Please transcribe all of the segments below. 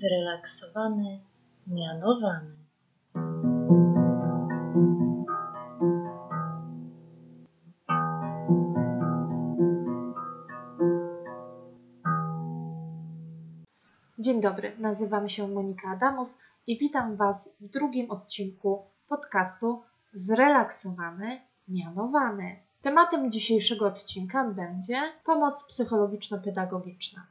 zrelaksowany, mianowany. Dzień dobry, nazywam się Monika Adamus i witam Was w drugim odcinku podcastu Zrelaksowany, mianowany. Tematem dzisiejszego odcinka będzie pomoc psychologiczno-pedagogiczna.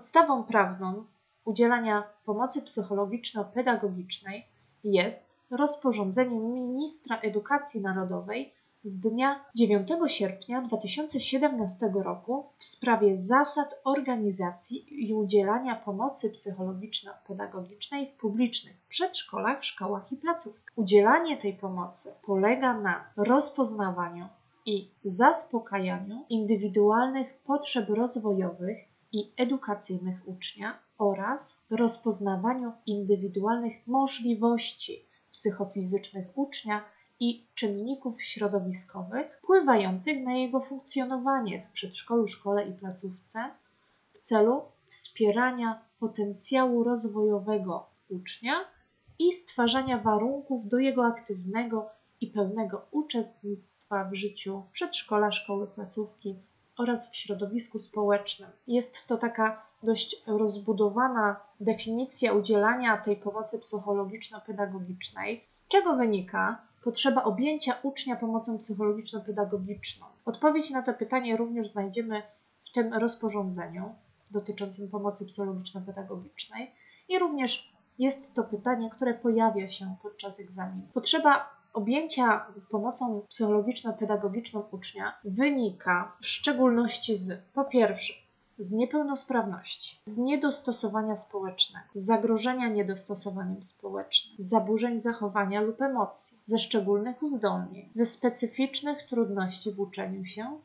Podstawą prawną udzielania pomocy psychologiczno-pedagogicznej jest rozporządzenie ministra edukacji narodowej z dnia 9 sierpnia 2017 roku w sprawie zasad organizacji i udzielania pomocy psychologiczno-pedagogicznej w publicznych przedszkolach, szkołach i placówkach. Udzielanie tej pomocy polega na rozpoznawaniu i zaspokajaniu indywidualnych potrzeb rozwojowych i edukacyjnych ucznia oraz rozpoznawaniu indywidualnych możliwości psychofizycznych ucznia i czynników środowiskowych wpływających na jego funkcjonowanie w przedszkolu, szkole i placówce w celu wspierania potencjału rozwojowego ucznia i stwarzania warunków do jego aktywnego i pełnego uczestnictwa w życiu przedszkola, szkoły, placówki oraz w środowisku społecznym. Jest to taka dość rozbudowana definicja udzielania tej pomocy psychologiczno-pedagogicznej, z czego wynika potrzeba objęcia ucznia pomocą psychologiczno-pedagogiczną. Odpowiedź na to pytanie również znajdziemy w tym rozporządzeniu dotyczącym pomocy psychologiczno-pedagogicznej i również jest to pytanie, które pojawia się podczas egzaminu. Potrzeba objęcia pomocą psychologiczno-pedagogiczną ucznia wynika w szczególności z po pierwsze z niepełnosprawności, z niedostosowania społecznego, z zagrożenia niedostosowaniem społecznym, zaburzeń zachowania lub emocji, ze szczególnych uzdolnień, ze specyficznych trudności w uczeniu się,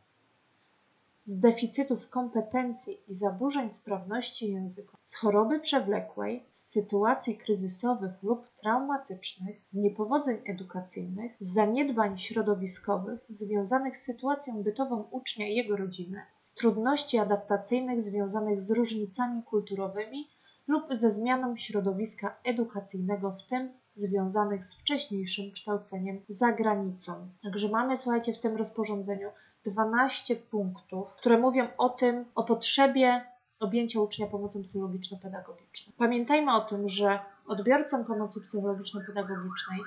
z deficytów kompetencji i zaburzeń sprawności języka, z choroby przewlekłej, z sytuacji kryzysowych lub traumatycznych, z niepowodzeń edukacyjnych, z zaniedbań środowiskowych związanych z sytuacją bytową ucznia i jego rodziny, z trudności adaptacyjnych związanych z różnicami kulturowymi lub ze zmianą środowiska edukacyjnego, w tym związanych z wcześniejszym kształceniem za granicą. Także mamy, słuchajcie, w tym rozporządzeniu 12 punktów, które mówią o tym, o potrzebie objęcia ucznia pomocą psychologiczno-pedagogiczną. Pamiętajmy o tym, że odbiorcą pomocy psychologiczno-pedagogicznej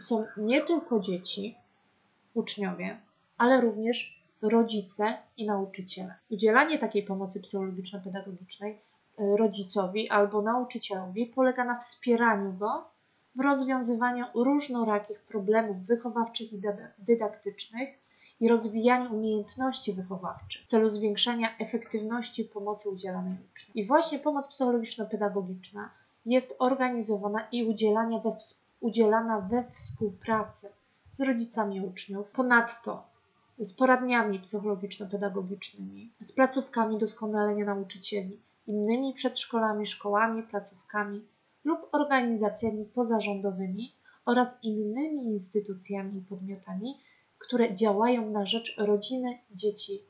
są nie tylko dzieci, uczniowie, ale również rodzice i nauczyciele. Udzielanie takiej pomocy psychologiczno-pedagogicznej e, rodzicowi albo nauczycielowi polega na wspieraniu go w rozwiązywaniu różnorakich problemów wychowawczych i dydaktycznych i rozwijaniu umiejętności wychowawczych w celu zwiększania efektywności pomocy udzielanej uczniom. I właśnie pomoc psychologiczno-pedagogiczna jest organizowana i udzielania we, udzielana we współpracy z rodzicami uczniów. Ponadto z poradniami psychologiczno-pedagogicznymi, z placówkami doskonalenia nauczycieli, innymi przedszkolami, szkołami, placówkami lub organizacjami pozarządowymi oraz innymi instytucjami i podmiotami, które działają na rzecz rodziny, dzieci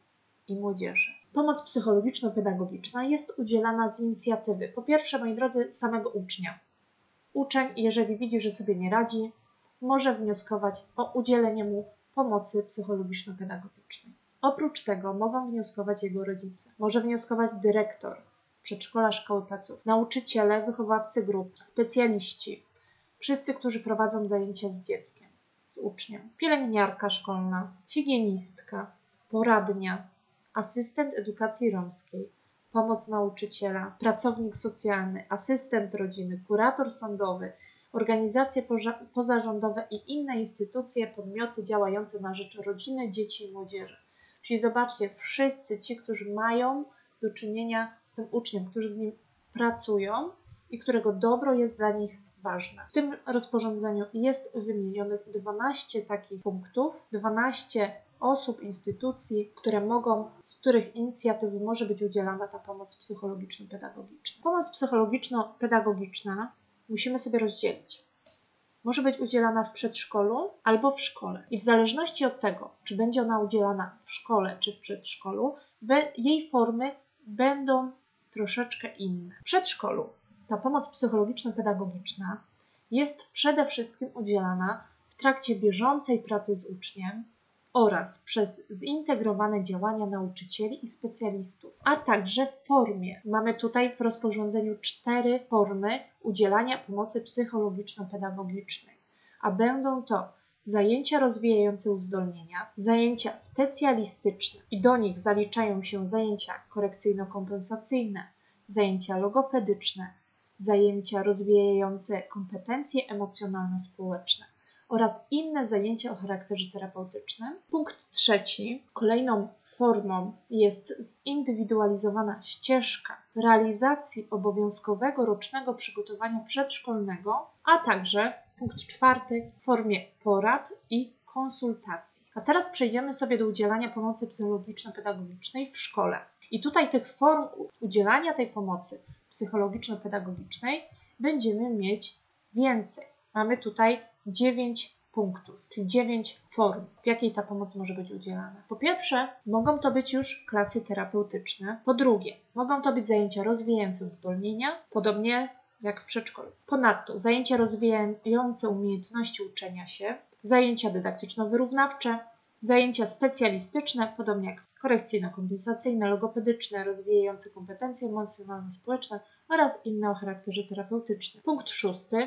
i młodzieży. Pomoc psychologiczno-pedagogiczna jest udzielana z inicjatywy, po pierwsze, moi drodzy, samego ucznia. Uczeń, jeżeli widzi, że sobie nie radzi, może wnioskować o udzielenie mu pomocy psychologiczno-pedagogicznej. Oprócz tego mogą wnioskować jego rodzice, może wnioskować dyrektor przedszkola, szkoły, placów, nauczyciele, wychowawcy grup, specjaliści, wszyscy, którzy prowadzą zajęcia z dzieckiem z uczniem, pielęgniarka szkolna, higienistka, poradnia, asystent edukacji romskiej, pomoc nauczyciela, pracownik socjalny, asystent rodziny, kurator sądowy, organizacje pozarządowe i inne instytucje, podmioty działające na rzecz rodziny, dzieci i młodzieży. Czyli zobaczcie, wszyscy ci, którzy mają do czynienia z tym uczniem, którzy z nim pracują i którego dobro jest dla nich ważne. W tym rozporządzeniu jest wymienionych 12 takich punktów, 12 osób, instytucji, które mogą, z których inicjatywy może być udzielana ta pomoc psychologiczno-pedagogiczna. Pomoc psychologiczno-pedagogiczna musimy sobie rozdzielić. może być udzielana w przedszkolu albo w szkole. I w zależności od tego, czy będzie ona udzielana w szkole czy w przedszkolu, jej formy będą troszeczkę inne. W przedszkolu ta pomoc psychologiczno-pedagogiczna jest przede wszystkim udzielana w trakcie bieżącej pracy z uczniem oraz przez zintegrowane działania nauczycieli i specjalistów, a także w formie. Mamy tutaj w rozporządzeniu cztery formy udzielania pomocy psychologiczno-pedagogicznej, a będą to zajęcia rozwijające uzdolnienia, zajęcia specjalistyczne i do nich zaliczają się zajęcia korekcyjno-kompensacyjne, zajęcia logopedyczne, zajęcia rozwijające kompetencje emocjonalno-społeczne oraz inne zajęcia o charakterze terapeutycznym. Punkt trzeci. Kolejną formą jest zindywidualizowana ścieżka realizacji obowiązkowego rocznego przygotowania przedszkolnego, a także punkt czwarty w formie porad i konsultacji. A teraz przejdziemy sobie do udzielania pomocy psychologiczno-pedagogicznej w szkole. I tutaj tych form udzielania tej pomocy psychologiczno-pedagogicznej będziemy mieć więcej. Mamy tutaj 9 punktów, czyli 9 form, w jakiej ta pomoc może być udzielana. Po pierwsze, mogą to być już klasy terapeutyczne. Po drugie, mogą to być zajęcia rozwijające uzdolnienia, podobnie jak w przedszkolu. Ponadto zajęcia rozwijające umiejętności uczenia się, zajęcia dydaktyczno-wyrównawcze, zajęcia specjalistyczne, podobnie jak korekcyjno-kompensacyjne, logopedyczne, rozwijające kompetencje emocjonalno-społeczne oraz inne o charakterze terapeutycznym. Punkt szósty.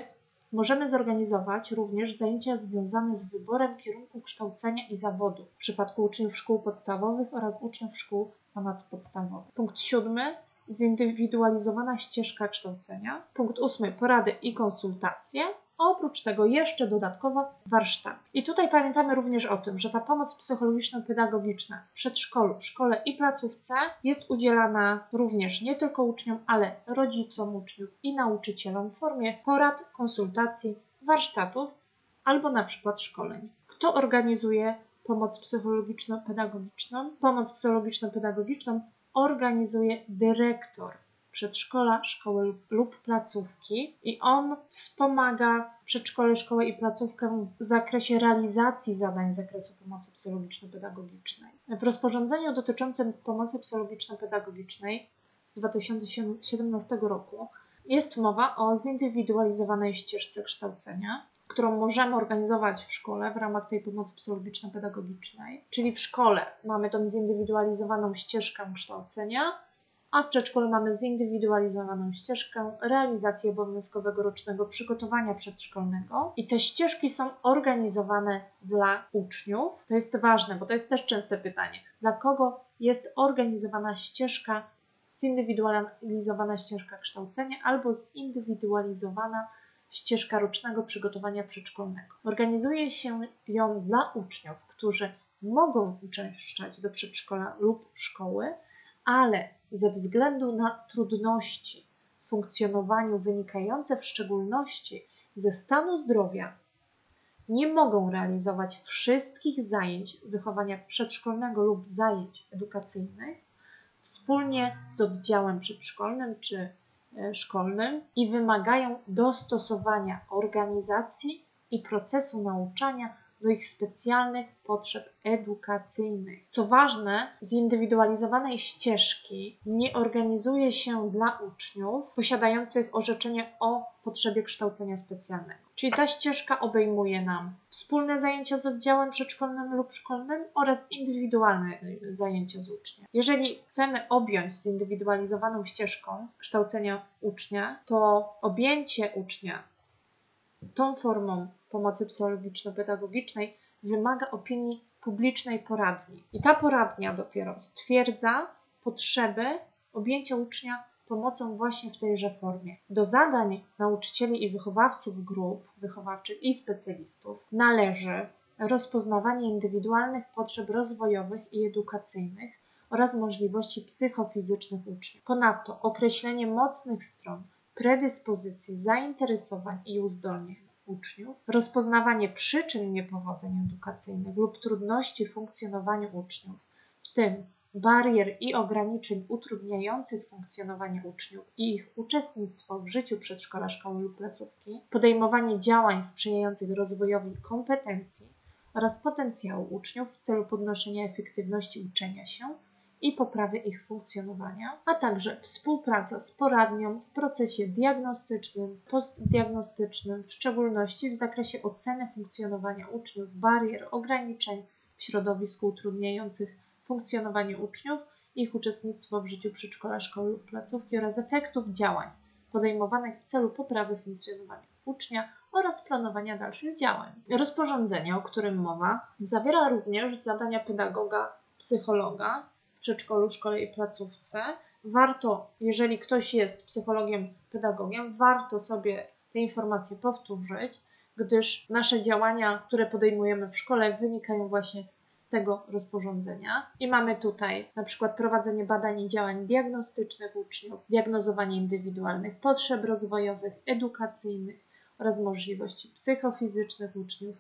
Możemy zorganizować również zajęcia związane z wyborem kierunku kształcenia i zawodu w przypadku uczniów szkół podstawowych oraz uczniów szkół ponadpodstawowych. Punkt siódmy zindywidualizowana ścieżka kształcenia. Punkt ósmy porady i konsultacje. Oprócz tego jeszcze dodatkowo warsztat. I tutaj pamiętamy również o tym, że ta pomoc psychologiczno-pedagogiczna w przedszkolu, szkole i placówce jest udzielana również nie tylko uczniom, ale rodzicom uczniów i nauczycielom w formie porad, konsultacji, warsztatów albo na przykład szkoleń. Kto organizuje pomoc psychologiczno-pedagogiczną? Pomoc psychologiczno-pedagogiczną organizuje dyrektor przedszkola, szkoły lub placówki i on wspomaga przedszkole, szkołę i placówkę w zakresie realizacji zadań z zakresu pomocy psychologiczno-pedagogicznej. W rozporządzeniu dotyczącym pomocy psychologiczno-pedagogicznej z 2017 roku jest mowa o zindywidualizowanej ścieżce kształcenia, którą możemy organizować w szkole w ramach tej pomocy psychologiczno-pedagogicznej. Czyli w szkole mamy tą zindywidualizowaną ścieżkę kształcenia, a w przedszkolu mamy zindywidualizowaną ścieżkę realizacji obowiązkowego rocznego przygotowania przedszkolnego i te ścieżki są organizowane dla uczniów. To jest ważne, bo to jest też częste pytanie. Dla kogo jest organizowana ścieżka, zindywidualizowana ścieżka kształcenia albo zindywidualizowana ścieżka rocznego przygotowania przedszkolnego. Organizuje się ją dla uczniów, którzy mogą uczęszczać do przedszkola lub szkoły, ale ze względu na trudności w funkcjonowaniu wynikające w szczególności ze stanu zdrowia nie mogą realizować wszystkich zajęć wychowania przedszkolnego lub zajęć edukacyjnych wspólnie z oddziałem przedszkolnym czy e, szkolnym i wymagają dostosowania organizacji i procesu nauczania do ich specjalnych potrzeb edukacyjnych. Co ważne, zindywidualizowanej ścieżki nie organizuje się dla uczniów posiadających orzeczenie o potrzebie kształcenia specjalnego. Czyli ta ścieżka obejmuje nam wspólne zajęcia z oddziałem przedszkolnym lub szkolnym oraz indywidualne zajęcia z uczniem. Jeżeli chcemy objąć zindywidualizowaną ścieżką kształcenia ucznia, to objęcie ucznia tą formą pomocy psychologiczno-pedagogicznej wymaga opinii publicznej poradni. I ta poradnia dopiero stwierdza potrzeby objęcia ucznia pomocą właśnie w tejże formie. Do zadań nauczycieli i wychowawców grup wychowawczych i specjalistów należy rozpoznawanie indywidualnych potrzeb rozwojowych i edukacyjnych oraz możliwości psychofizycznych uczniów. Ponadto określenie mocnych stron, predyspozycji, zainteresowań i uzdolnień uczniów, rozpoznawanie przyczyn niepowodzeń edukacyjnych lub trudności w funkcjonowaniu uczniów, w tym barier i ograniczeń utrudniających funkcjonowanie uczniów i ich uczestnictwo w życiu przedszkola, szkoły lub placówki, podejmowanie działań sprzyjających rozwojowi kompetencji oraz potencjału uczniów w celu podnoszenia efektywności uczenia się i poprawy ich funkcjonowania, a także współpraca z poradnią w procesie diagnostycznym, postdiagnostycznym, w szczególności w zakresie oceny funkcjonowania uczniów, barier, ograniczeń w środowisku utrudniających funkcjonowanie uczniów, ich uczestnictwo w życiu przedszkola, szkoły lub placówki oraz efektów działań podejmowanych w celu poprawy funkcjonowania ucznia oraz planowania dalszych działań. Rozporządzenie, o którym mowa, zawiera również zadania pedagoga, psychologa przedszkolu, szkole i placówce. Warto, jeżeli ktoś jest psychologiem, pedagogiem, warto sobie te informacje powtórzyć, gdyż nasze działania, które podejmujemy w szkole, wynikają właśnie z tego rozporządzenia. I mamy tutaj na przykład prowadzenie badań i działań diagnostycznych uczniów, diagnozowanie indywidualnych potrzeb rozwojowych, edukacyjnych oraz możliwości psychofizycznych uczniów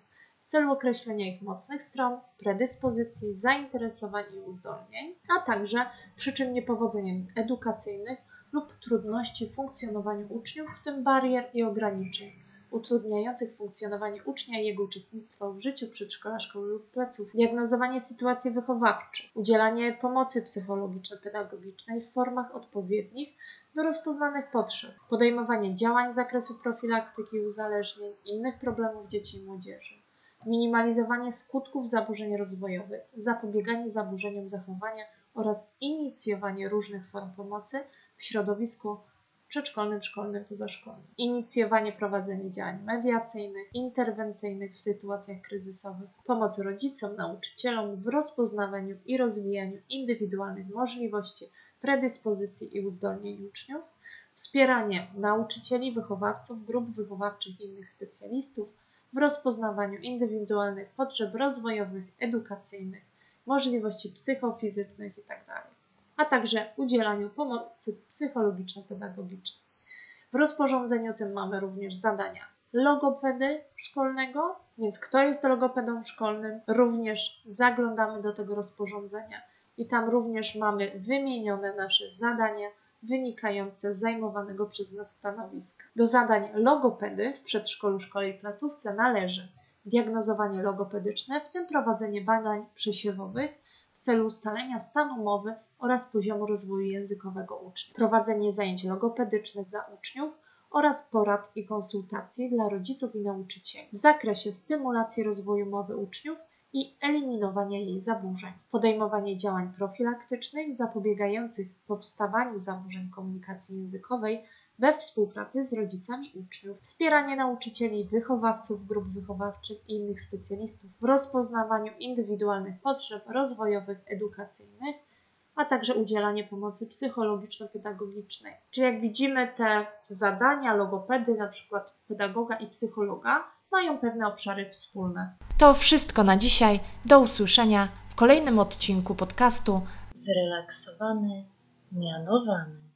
celu określenia ich mocnych stron, predyspozycji, zainteresowań i uzdolnień, a także przyczyn niepowodzeń edukacyjnych lub trudności w funkcjonowaniu uczniów, w tym barier i ograniczeń utrudniających funkcjonowanie ucznia i jego uczestnictwo w życiu przedszkola, szkoły lub placów, diagnozowanie sytuacji wychowawczych, udzielanie pomocy psychologiczno-pedagogicznej w formach odpowiednich do rozpoznanych potrzeb, podejmowanie działań z zakresu profilaktyki uzależnień, innych problemów dzieci i młodzieży, minimalizowanie skutków zaburzeń rozwojowych, zapobieganie zaburzeniom zachowania oraz inicjowanie różnych form pomocy w środowisku przedszkolnym, szkolnym, pozaszkolnym. Inicjowanie prowadzenia działań mediacyjnych, interwencyjnych w sytuacjach kryzysowych, pomoc rodzicom, nauczycielom w rozpoznawaniu i rozwijaniu indywidualnych możliwości, predyspozycji i uzdolnień uczniów, wspieranie nauczycieli, wychowawców, grup wychowawczych i innych specjalistów w rozpoznawaniu indywidualnych potrzeb rozwojowych, edukacyjnych, możliwości psychofizycznych itd. Tak a także udzielaniu pomocy psychologiczno-pedagogicznej. W rozporządzeniu tym mamy również zadania logopedy szkolnego, więc kto jest logopedą szkolnym, również zaglądamy do tego rozporządzenia i tam również mamy wymienione nasze zadania wynikające z zajmowanego przez nas stanowiska. Do zadań logopedy w przedszkolu, szkole i placówce należy diagnozowanie logopedyczne, w tym prowadzenie badań przesiewowych w celu ustalenia stanu mowy oraz poziomu rozwoju językowego ucznia, prowadzenie zajęć logopedycznych dla uczniów oraz porad i konsultacji dla rodziców i nauczycieli w zakresie stymulacji rozwoju mowy uczniów i eliminowania jej zaburzeń, podejmowanie działań profilaktycznych zapobiegających powstawaniu zaburzeń komunikacji językowej we współpracy z rodzicami uczniów, wspieranie nauczycieli, wychowawców, grup wychowawczych i innych specjalistów w rozpoznawaniu indywidualnych potrzeb rozwojowych, edukacyjnych, a także udzielanie pomocy psychologiczno-pedagogicznej. Czyli jak widzimy, te zadania logopedy, na przykład pedagoga i psychologa, mają pewne obszary wspólne. To wszystko na dzisiaj. Do usłyszenia w kolejnym odcinku podcastu Zrelaksowany, mianowany.